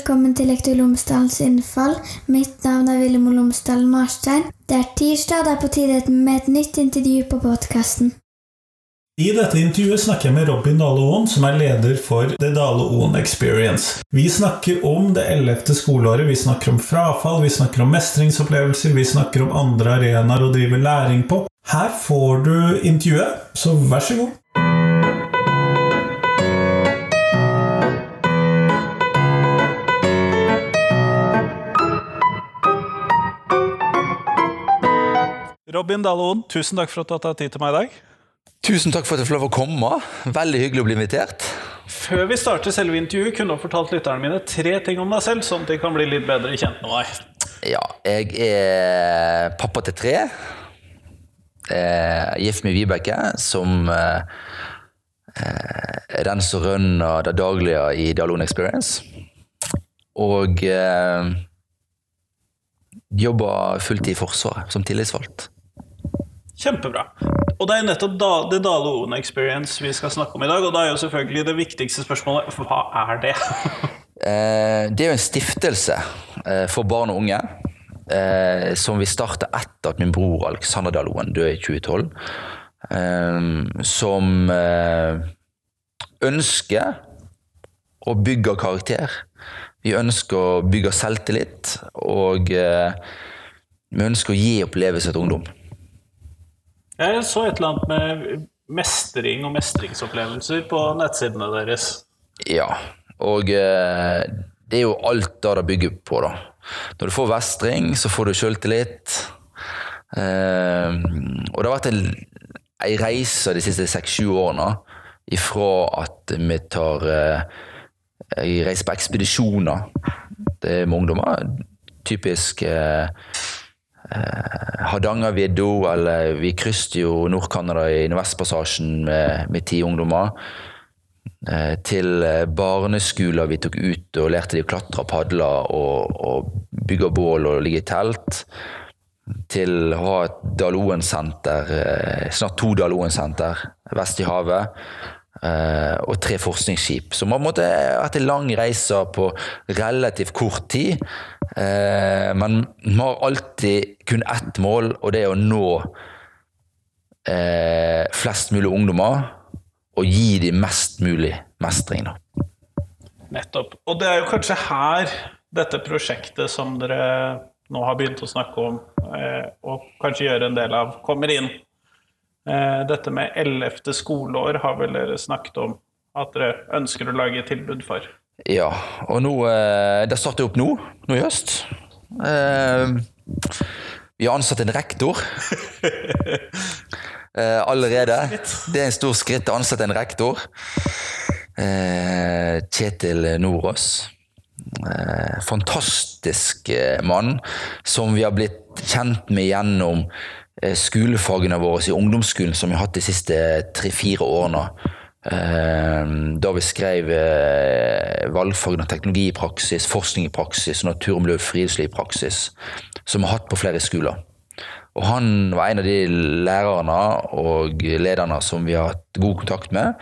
velkommen til Lektor Lomsdalens innfall. Mitt navn er Villemor Lomsdalen Marstein. Det er tirsdag, det er på tide med et nytt intervju på podkasten. I dette intervjuet snakker jeg med Robin Dale Oen, som er leder for The Dale Oen Experience. Vi snakker om det ellevte skoleåret, vi snakker om frafall, vi snakker om mestringsopplevelser, vi snakker om andre arenaer å drive læring på. Her får du intervjuet, så vær så god. Robin Dalon, tusen takk for at du har tatt tid til meg i dag. Tusen takk for at jeg fikk lov å komme. Veldig hyggelig å bli invitert. Før vi starter selve intervjuet, kunne du fortalt lytterne mine tre ting om deg selv, sånn at de kan bli litt bedre kjent med deg. Ja, jeg er pappa til tre. Jeg er gift med Vibeke, som eh, er den som rønner det daglige i Dalon Experience. Og eh, jobber fulltid i Forsvaret som tillitsvalgt. Kjempebra. Og det er nettopp da, det Dale Oen Experience vi skal snakke om i dag. Og da er jo selvfølgelig det viktigste spørsmålet hva er det? eh, det er jo en stiftelse eh, for barn og unge. Eh, som vi starta etter at min bror Alexander Daloen døde i 2012. Eh, som ønsker å bygge karakter. Vi ønsker å bygge selvtillit, og vi ønsker å gi opplevelser til ungdom. Jeg så et eller annet med mestring og mestringsopplevelser på nettsidene deres. Ja, og eh, det er jo alt det det bygger på, da. Når du får vestring, så får du sjøltillit. Eh, og det har vært en, ei reise de siste seks-sju årene ifra at vi tar eh, Jeg reiser på ekspedisjoner det er med ungdommer. Typisk eh, eh, Hardangervidda, eller vi krysset jo Nord-Canada i Nordvestpassasjen med, med ti ungdommer. Eh, til barneskoler vi tok ut og lærte de å klatre, padle og, og bygge bål og ligge i telt. Til å ha et Daloen-senter, eh, snart to Daloen-senter vest i havet. Uh, og tre forskningsskip. Så man måtte etter lang reise på relativt kort tid. Uh, men vi har alltid kun ett mål, og det er å nå flest mulig ungdommer. Og gi dem mest mulig mestring. Da. Nettopp. Og det er jo kanskje her dette prosjektet som dere nå har begynt å snakke om, og kanskje gjøre en del av, kommer inn. Dette med ellevte skoleår har vel dere snakket om at dere ønsker å lage et tilbud for? Ja, og nå Det starter opp nå, nå i høst. Vi har ansatt en rektor. Allerede. Det er en stor skritt å ansette en rektor. Kjetil Nordås. Fantastisk mann som vi har blitt kjent med gjennom skolefagene våre i ungdomsskolen som vi har hatt de siste tre-fire årene. Da vi skrev valgfagene teknologi i praksis, forskning i praksis og natur, miljø og friluftsliv i praksis, som vi har hatt på flere skoler. Og han var en av de lærerne og lederne som vi har hatt god kontakt med.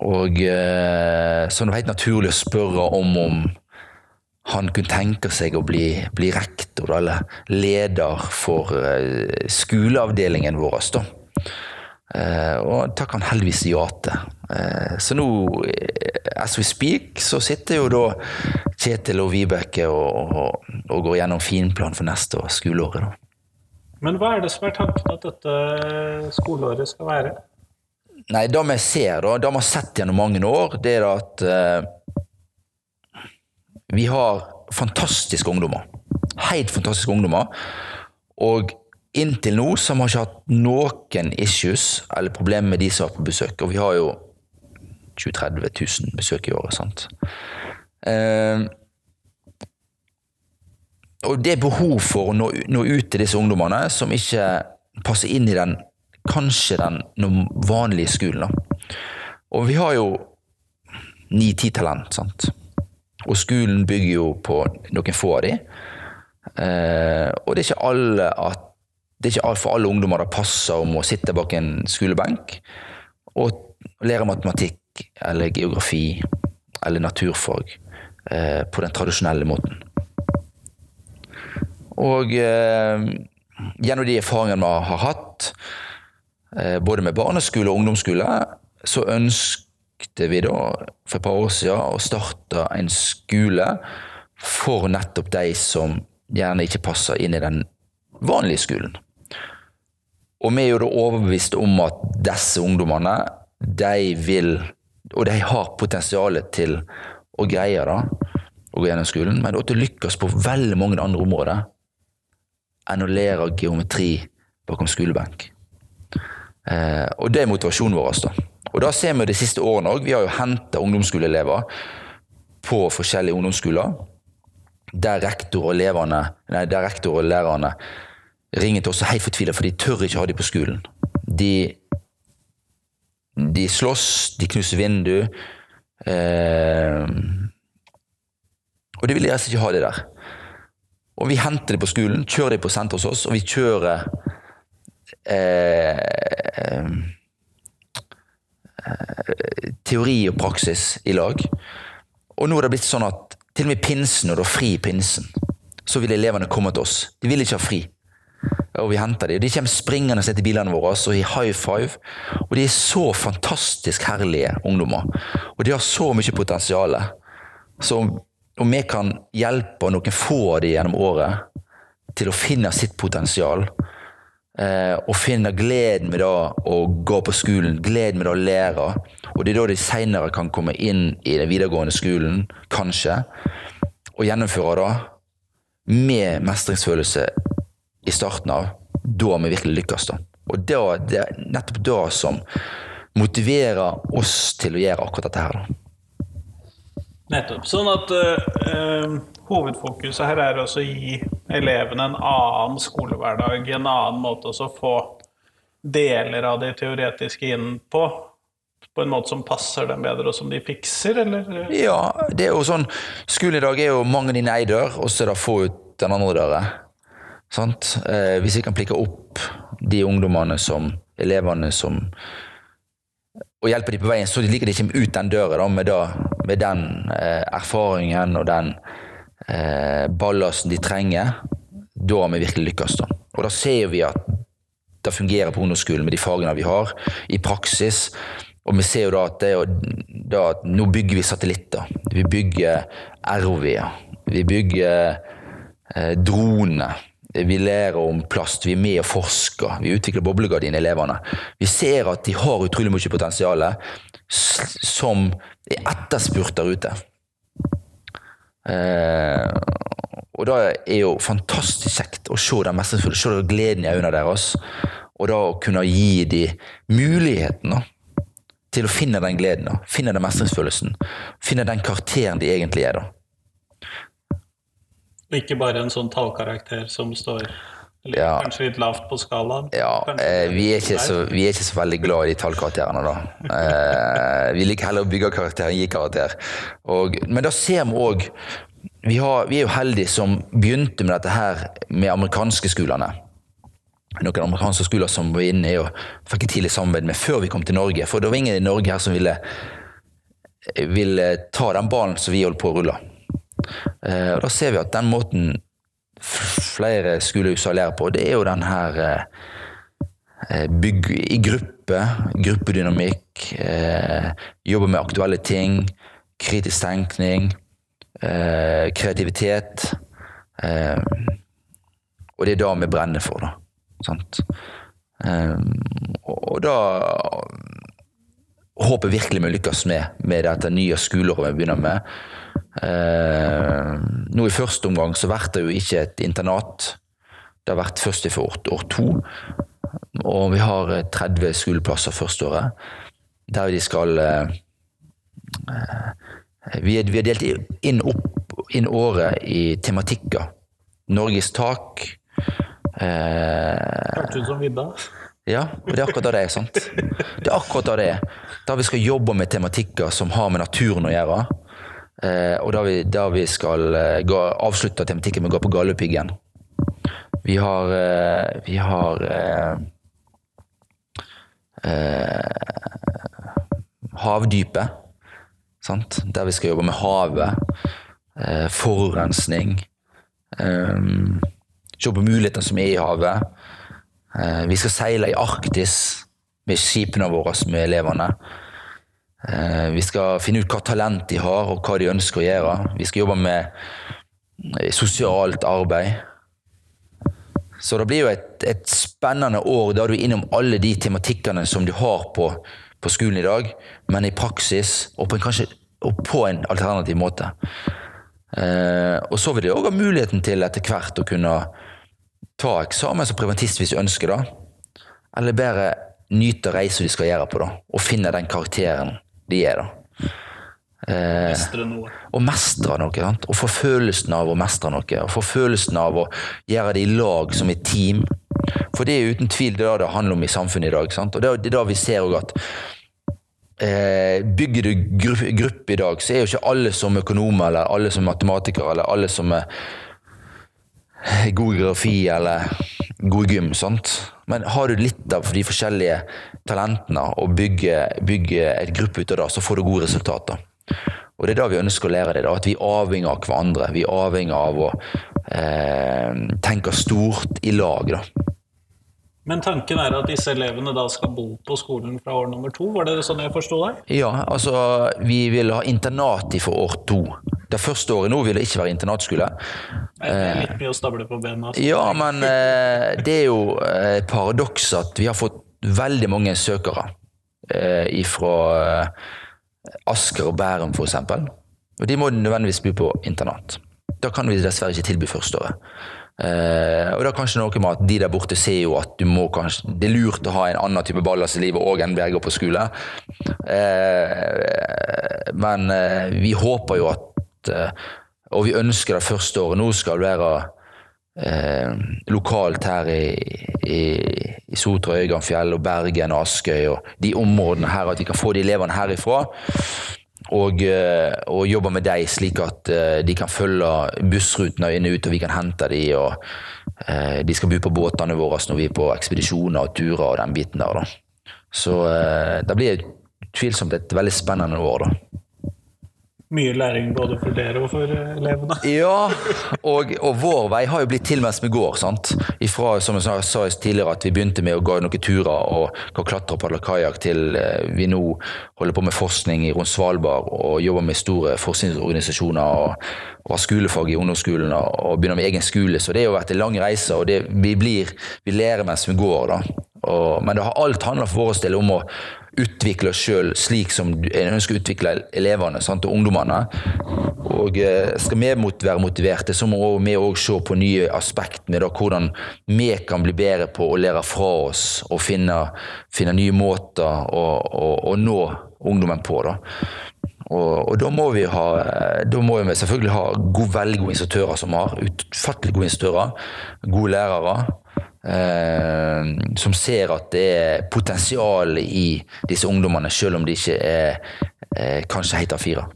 Og så det var helt naturlig å spørre om om han kunne tenke seg å bli, bli rektor eller leder for uh, skoleavdelingen vår. Da. Uh, og takk han heldigvis ja til. Uh, så nå, as we speak, så sitter jo da Kjetil og Vibeke og, og, og går gjennom finplan for neste år, skoleåret. Da. Men hva er det som er tanken at dette skoleåret skal være? Nei, Det vi ser, da, det vi har sett gjennom mange år, det er at vi har fantastiske ungdommer. Helt fantastiske ungdommer. Og inntil nå så har vi ikke hatt noen issues eller problemer med de som er på besøk. Og vi har jo 20 30 000 besøk i året. sant? Eh, og det er behov for å nå, nå, ut til disse ungdommene som ikke passer inn i den kanskje den vanlige skolen. Da. Og vi har jo ni-ti talent. sant? Og skolen bygger jo på noen få av de. Eh, og det er ikke alle at det er ikke for alle ungdommer det passer om å sitte bak en skolebenk og lære matematikk eller geografi eller naturfag eh, på den tradisjonelle måten. Og eh, gjennom de erfaringene vi har hatt, eh, både med barneskole og ungdomsskole, så ønskte vi da for et par år siden å starte en skole for nettopp de som gjerne ikke passer inn i den vanlige skolen. Og vi er jo da overbevist om at disse ungdommene, de vil Og de har potensialet til å greie det, å gå gjennom skolen, men også til å lykkes på veldig mange andre områder enn å lære geometri bakom skolebenk. Eh, og det er motivasjonen vår. da. Og da ser vi de siste årene òg. Vi har jo henta ungdomsskoleelever på forskjellige ungdomsskoler. Der rektor og, eleverne, nei, der rektor og lærerne ringer til oss helt fortvila, for de tør ikke ha dem på skolen. De, de slåss, de knuser vindu. Eh, og de vil gjerne ikke ha det der. Og vi henter dem på skolen, kjører dem på senter hos oss, og vi kjører eh, eh, teori og praksis i lag. Og nå er det blitt sånn at til og med pinsen, når det er fri i pinsen, så vil elevene komme til oss. De vil ikke ha fri. Og vi henter dem. De kommer springende etter bilene våre og i high five. Og de er så fantastisk herlige ungdommer. Og de har så mye potensial. Så om vi kan hjelpe noen få av dem gjennom året til å finne sitt potensial, og finner gleden med det å gå på skolen, gleden med det å lære, og det er da de senere kan komme inn i den videregående skolen, kanskje, og gjennomføre det med mestringsfølelse i starten av, da vi virkelig lykkes. da. Og da, det er nettopp det som motiverer oss til å gjøre akkurat dette her. da. Nettopp. Sånn at eh, hovedfokuset her er også å gi elevene en annen skolehverdag, en annen måte også å få deler av det teoretiske inn på. På en måte som passer dem bedre, og som de fikser, eller? Ja, det er jo sånn Skolen i dag er jo mange dine ei dør, og så er det få ut den andre døra. Sant? Eh, hvis vi kan plikke opp de ungdommene som elevene som og hjelpe dem på veien, så de liker de kommer ut den døra da, med, da, med den eh, erfaringen og den ballasten de trenger. Da har vi virkelig lykkes. Da. Og da ser vi at det fungerer på ungdomsskolen med de fagene vi har, i praksis. Og vi ser jo da at, det, da at nå bygger vi satellitter. Vi bygger ROV-er. Vi bygger eh, droner. Vi lærer om plast, vi er med og forsker, vi utvikler boblegardin-elevene. Vi ser at de har utrolig mye potensial som er etterspurt der ute. Eh, og da er jo fantastisk kjekt å se den mestringsfulle, se den gleden i øynene deres. Og da å kunne gi dem muligheten til å finne den gleden, da, finne den mestringsfølelsen. Finne den karakteren de egentlig er. da. Ikke bare en sånn tallkarakter som står eller, Ja. kanskje litt lavt på skalaen? Ja, eh, vi, er så, vi er ikke så veldig glad i de tallkarakterene, da. Eh, vi liker heller å bygge karakter enn gi karakter. Og, men da ser vi òg vi, vi er jo heldige som begynte med dette her med amerikanske skolene. Noen amerikanske skoler som var inne i og fikk et tidlig samarbeid med før vi kom til Norge. For det var ingen i Norge her som ville, ville ta den ballen som vi holdt på å rulle. Eh, og da ser vi at den måten flere skoler salere på, det er jo den her eh, eh, bygg i gruppe, gruppedynamikk, eh, jobbe med aktuelle ting, kritisk tenkning, kreativitet. Og det er da vi brenner for, da. Sant? Og da håper jeg virkelig vi lykkes med, med dette nye skoleåret vi begynner med. Eh, nå I første omgang så blir det jo ikke et internat. Det har vært først for år, år to. Og vi har eh, 30 skoleplasser første året. Der de skal eh, eh, vi, er, vi er delt inn, opp, inn året i tematikker. Norges tak. Eh, Hørtes ut som vidda. ja, og det er akkurat det det er. sant? Det er akkurat det det er. Da vi skal jobbe med tematikker som har med naturen å gjøre. Eh, og da vi, da vi skal eh, gå, avslutte tematikken med å gå på Galdhøpiggen. Vi har eh, Vi har Havdypet. Sant? Der vi skal jobbe med havet. eh, forurensning. Eh, se på mulighetene som er i havet. Eh, vi skal seile i Arktis med skipene våre, med elevene. Eh, vi skal finne ut hva talent de har, og hva de ønsker å gjøre. Vi skal jobbe med eh, sosialt arbeid. Så det blir jo et, et spennende år da du er innom alle de tematikkene som du har på, på skolen i dag, men i praksis, og på en, kanskje, og på en alternativ måte. Eh, og så vil de òg ha muligheten til etter hvert å kunne ta eksamen som privatist hvis du ønsker det. Eller bare nyte reisen de skal gjøre på, da, og finne den karakteren de er. da. Eh, Mestre noe. å mestre noe. Sant? Å få følelsen av å mestre noe. Å få følelsen av å gjøre det i lag som et team. For det er uten tvil det det handler om i samfunnet i dag. Sant? Og det er da vi ser også at eh, Bygger du gruppe, gruppe i dag, så er jo ikke alle som økonomer eller alle som matematikere eller alle som er god geografi eller god gym. Sant? Men har du litt av de forskjellige talentene og bygger, bygger et gruppe ut av det, så får du gode resultater. Og det er da vi ønsker å lære det. da, At vi er avhengig av hverandre. Vi er avhengig av å eh, tenke stort i lag. da. Men tanken er at disse elevene da skal bo på skolen fra år nummer to? Var det sånn jeg forsto deg? Ja, altså Vi vil ha internat fra for år to. Det første året nå vil det ikke være internatskole. Det er litt mye å stable på bena. Så. Ja, men eh, det er jo eh, et paradoks at vi har fått veldig mange søkere eh, fra Asker og Bærum f.eks. Og de må nødvendigvis bo på internat. Da kan vi dessverre ikke tilby førsteåret. Eh, og det er kanskje noe med at de der borte ser jo at du må kanskje, det er lurt å ha en annen type ballast i livet òg enn Berger på skole. Eh, men eh, vi håper jo at eh, Og vi ønsker det første året nå skal være eh, lokalt her i, i, i Sotra, Øyganfjell og Bergen og Askøy og de områdene her, at vi kan få de elevene herifra. Og, eh, og jobber med dem slik at eh, de kan følge bussrutene inn og ut, og vi kan hente dem. Og eh, de skal bo på båtene våre når vi er på ekspedisjoner og turer og den biten der. Da. Så det blir utvilsomt et veldig spennende år, da. Mye læring både for dere og for eh, elevene. Ja, og, og vår vei har jo blitt til mens vi går. sant? Ifra som jeg sa- tidligere, at vi begynte med å gå noen turer og gå klatre og padle kajakk, til eh, vi nå holder på med forskning rundt Svalbard og jobber med store forskningsorganisasjoner og, og har skolefag i ungdomsskolen og begynner med egen skole. Så det har jo vært en lang reise, og det, vi, blir, vi lærer mens vi går. da. Og, men det har alt handla for vår del om å utvikle oss sjøl slik som en ønsker å utvikle elevene sant, og ungdommene. Og eh, skal vi være motiverte, så må vi òg se på nye aspekt med da, hvordan vi kan bli bedre på å lære fra oss og finne, finne nye måter å, å, å nå ungdommen på. da. Og, og da må vi ha da må vi selvfølgelig ha god, veldig gode instruktører som har utfattelig gode instruktører, gode lærere. Eh, som ser at det er potensial i disse ungdommene, selv om de ikke er eh, kanskje helt A4.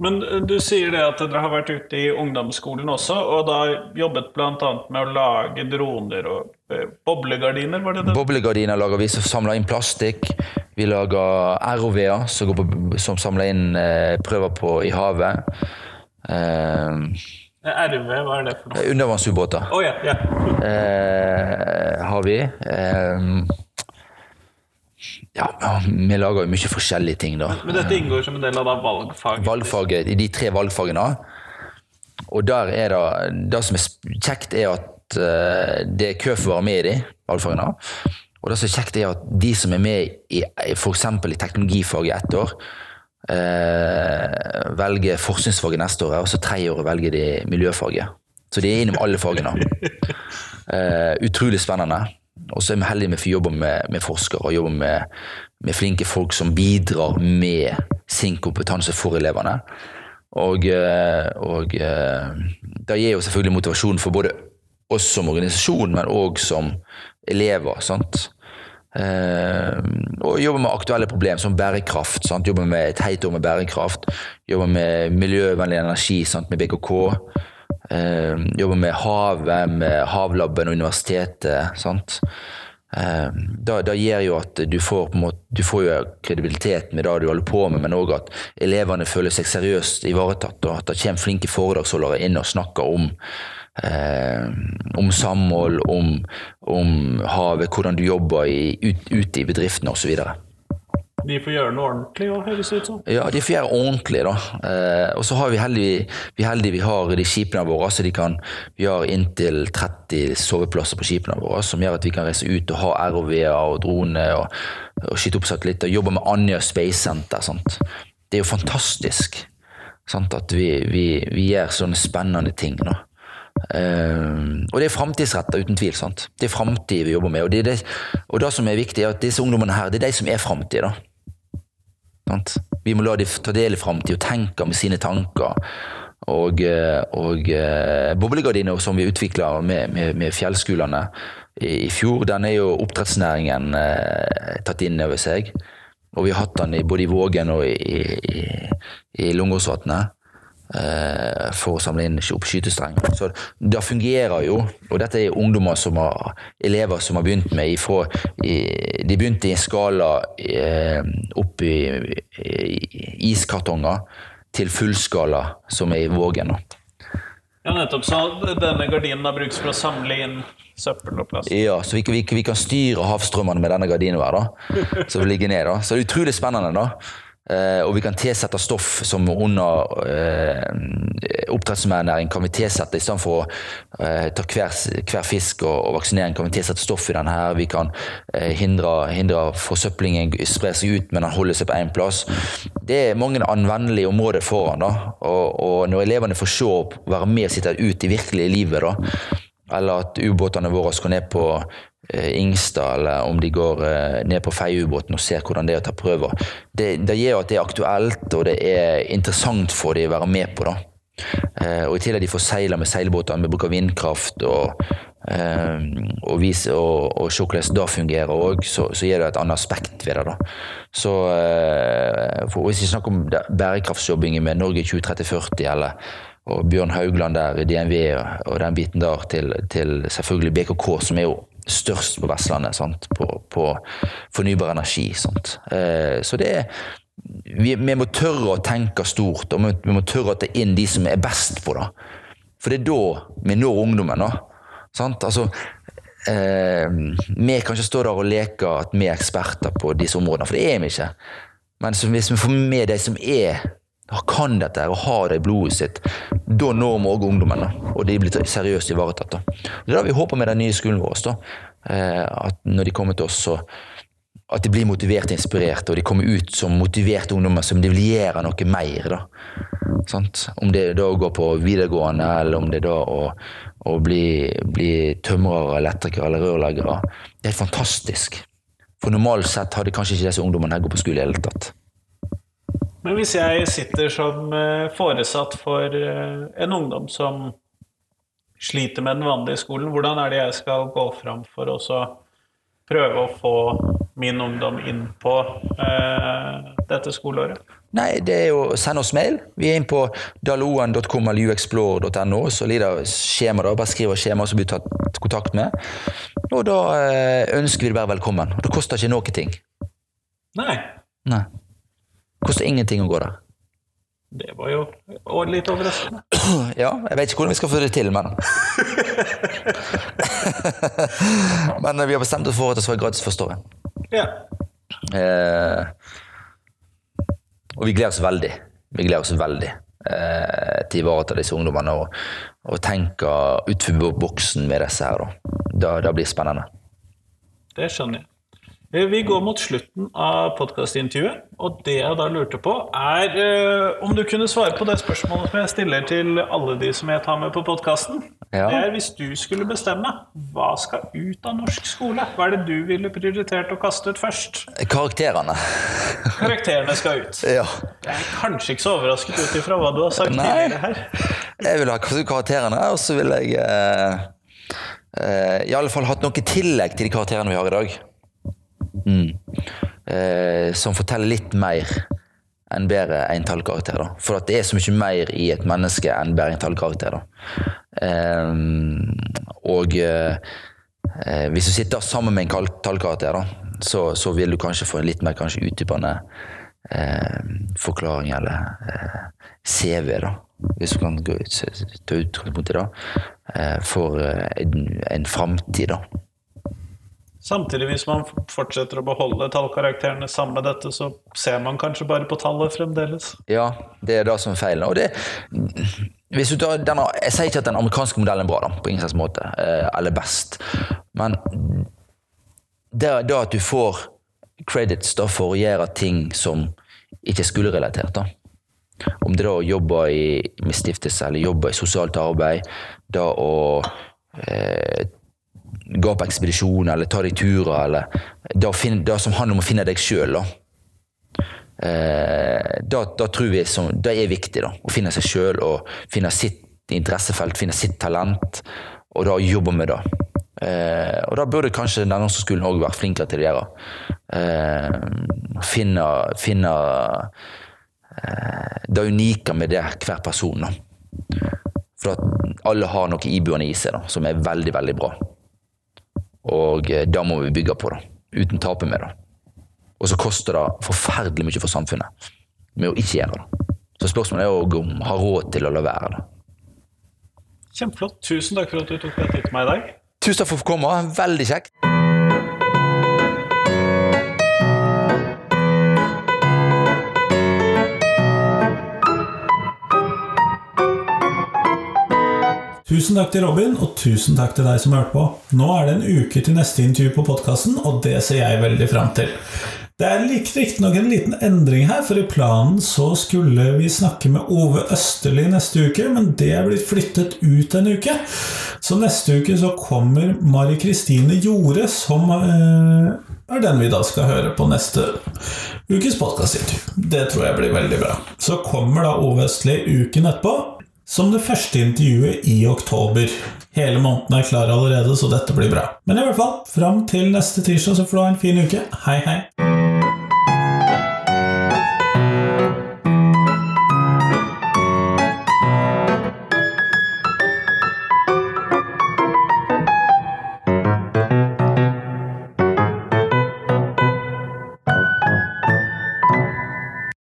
Men eh, du sier det at dere har vært ute i ungdomsskolen også, og da jobbet bl.a. med å lage droner og eh, boblegardiner, var det det? Boblegardiner lager vi som samler inn plastikk. Vi lager ROV-er som, som samler inn eh, prøver på i havet. Eh, RV, hva er det for noe? undervannsubåter. Oh, ja, ja. eh, har vi. Eh, ja, vi lager jo mye forskjellige ting, da. Men dette inngår som en del av valgfaget? Valgfaget, I de tre valgfagene. Og der er det Det som er kjekt, er at eh, det er kø for å være med i de valgfagene. Og det som er kjekt, er at de som er med i f.eks. i teknologifaget ett år, eh, velger forskningsfaget neste år, og så tredje året velger de miljøfaget. Så de er innom alle fagene. Eh, utrolig spennende. Og så er vi heldige med å få jobbe med, med forskere og jobbe med, med flinke folk som bidrar med sin kompetanse for elevene. Og, eh, og eh, det gir jo selvfølgelig motivasjon for både oss som organisasjon, men òg som elever. sant? Eh, og jobber med aktuelle problemer som bærekraft. Sant? Jobber med et heit år med bærekraft. Jobber med miljøvennlig energi sant? med BKK. Eh, jobber med havet, med Havlaben og universitetet. Sant? Eh, da, da gjør jo at du får, måte, du får jo kredibilitet med det du holder på med, men òg at elevene føler seg seriøst ivaretatt, og at det kommer flinke foredragsholdere inn og snakker om eh, om samhold, om, om havet, hvordan du jobber i, ut, ute i bedriftene osv. De får gjøre noe ordentlig, òg, høres ut som. Ja, de får gjøre ordentlig, da. Eh, og så har vi heldig, vi heldig vi har de skipene våre, så de kan, vi har inntil 30 soveplasser på skipene våre, som gjør at vi kan reise ut og ha ROV-er og droner og, og skyte opp satellitter. Jobbe med Andøya Space Center. Sant? Det er jo fantastisk sant? at vi, vi, vi gjør sånne spennende ting. Da. Uh, og det er framtidsretta, uten tvil. sant? Det er framtid vi jobber med. Og det, det, og det som er viktig, er at disse ungdommene her, det er de som er framtid. Vi må la dem ta del i framtid og tenke med sine tanker. Og, eh, og uh, boblegardiner som vi utvikla med, med, med fjellskolene i, i, fjor, den er jo oppdrettsnæringen uh, tatt inn over seg. Og vi har hatt den både i Vågen og i, i, i Lungåsvatnet. Eh, for å samle inn opp skytestreng. Så det fungerer jo. Og dette er ungdommer som har, elever som har begynt med ifra, De begynte i en skala eh, opp i, iskartonger til fullskala, som er i Vågen. Ja, nettopp. Så denne gardinen da brukes for å samle inn søppel og plast? Ja, så vi, vi, vi kan styre havstrømmene med denne gardinen her, da. Som ligger ned, da. Så det er utrolig spennende, da. Uh, og vi kan tilsette stoff som under eh, oppdrettsnæring kan vi tilsette istedenfor å eh, ta hver, hver fisk og, og, vaksinering, kan vi tilsette stoff i denne her. Vi kan eh, hindre, hindre forsøplingen sprer seg ut, men den holder seg på én plass. Det er mange anvendelige områder foran. da, og, og når elevene får se og være med og sitte ut i virkelige livet, da, eller at ubåtene våre skal ned på Eh, Ingstad, eller om de går eh, ned på Feiubåten og ser hvordan det er å ta prøver. Det, det gjør at det er aktuelt, og det er interessant for dem å være med på. da. Eh, og I tillegg de får seile med seilbåter bruk av vindkraft. og og, vise, og, og se hvordan det fungerer òg, så, så, gir det et annet aspekt ved det. da. Så for Hvis vi snakker om bærekraftsjobbingen med Norge 2030-40, eller og Bjørn Haugland der i DNV og den biten der, til, til selvfølgelig BKK, som er jo størst på Vestlandet? På, på fornybar energi. Eh, så det er vi, vi, må tørre å tenke stort, og vi må tørre å ta inn de som er best på det. For det er da vi når ungdommen. da. Altså, eh, vi kan ikke stå der og leke at vi er eksperter på disse områdene, for det er vi ikke. Men hvis vi får med de som er kan dette og har det i blodet sitt, da når vi òg ungdommen. Og de blir seriøst ivaretatt. Det er det vi håper med den nye skolen vår. Da. Eh, at når de kommer til oss, at de blir motivert og inspirert, og de kommer ut som motiverte ungdommer som de vil gjøre noe mer. Da. Om det er da å gå på videregående, eller om det er da å, å bli, bli tømrere, elektrikere eller rørleggere. Det er fantastisk. For normalt sett hadde kanskje ikke disse ungdommene gått på skole i det hele tatt. Men hvis jeg sitter som eh, foresatt for eh, en ungdom som sliter med den vanlige skolen, hvordan er det jeg skal gå fram for å prøve å få min ungdom inn på eh, dette skoleåret? Nei, det er jo å sende oss mail. Vi er inn på daloan.com eller uexplore.no. Så lider skjema da, bare skriver skjema som blir tatt kontakt med. Og da eh, ønsker vi deg bare velkommen. Det koster ikke noe ting. Nei. Nei. Koster ingenting å gå der. Det var jo litt overraskende. Ja, jeg vet ikke hvordan vi skal få det til, men Men vi har bestemt oss for at det skal være gratis første året. Ja. Eh, og vi gleder oss veldig. Vi gleder oss veldig eh, til å ivareta disse ungdommene og, og tenke utenfor boksen med disse her. Da. Det, blir spennende. Det skjønner jeg. Eh, vi går mot slutten av podkastintervjuet, og det jeg da lurte på, er uh, om du kunne svare på det spørsmålet som jeg stiller til alle de som jeg tar med på podkasten. Ja. Det er hvis du skulle bestemme, hva skal ut av norsk skole? Hva er det du ville prioritert å kaste ut først? Karakterene. Karakterene skal ut. Ja. Jeg er kanskje ikke så overrasket ut ifra hva du har sagt Nei. tidligere her. Jeg vil ha karakterene, og så vil jeg uh, uh, i alle fall hatt noe tillegg til de karakterene vi har i dag. Mm. Eh, som forteller litt mer enn bare en tallkarakter. da. For at det er så mye mer i et menneske enn bare en tallkarakter. Eh, og eh, Hvis du sitter sammen med en tallkarakter, da, så, så vil du kanskje få en litt mer kanskje utdypende eh, forklaring eller eh, CV, da. Hvis du kan gå ut, ta utgangspunkt i det. Eh, for en, en framtid, da. Samtidig, hvis man fortsetter å beholde tallkarakterene sammen med dette, så ser man kanskje bare på tallet fremdeles. Ja, det er det som er feilen. Og det, hvis du tar denne, jeg sier ikke at den amerikanske modellen er bra, da, på ingen slags måte, eh, eller best. Men det, er da at du får credits da, for å gjøre ting som ikke er skolerelatert. da. Om det da å jobbe i, med stiftelse eller jobbe i sosialt arbeid, da å eh, gå på ekspedisjoner eller ta deg turer, eller det, finne, det som handler om å finne deg sjøl. Eh, da, da tror vi som, det er viktig, da, å finne seg sjøl og finne sitt interessefelt, finne sitt talent, og da jobbe med det. Eh, og da burde kanskje skolen òg vært flinkere til å gjøre. Eh, finne finne eh, det unike med det hver person. Da. For at alle har noe iboende i seg da, som er veldig, veldig bra. Og da må vi bygge på, da. Uten tape med det. Og så koster det forferdelig mye for samfunnet med å ikke gjøre det. Så spørsmålet er jo om har råd til å la være det. Kjempeflott. Tusen takk for at du tok deg tid til meg i dag. Tusen takk for å få komme. Veldig kjekt. Tusen takk til Robin, og tusen takk til deg som har hørt på. Nå er det en uke til neste intervju på podkasten, og det ser jeg veldig fram til. Det er riktignok en liten endring her, for i planen så skulle vi snakke med Ove Østerli neste uke, men det er blitt flyttet ut en uke. Så neste uke så kommer Mari Kristine Jorde, som eh, er den vi da skal høre på neste ukes podkastintervju. Det tror jeg blir veldig bra. Så kommer da Ove Østli uken etterpå, som det første intervjuet i oktober. Hele måneden er klar allerede, så dette blir bra. Men i hvert fall, fram til neste tirsdag så får du ha en fin uke. Hei, hei!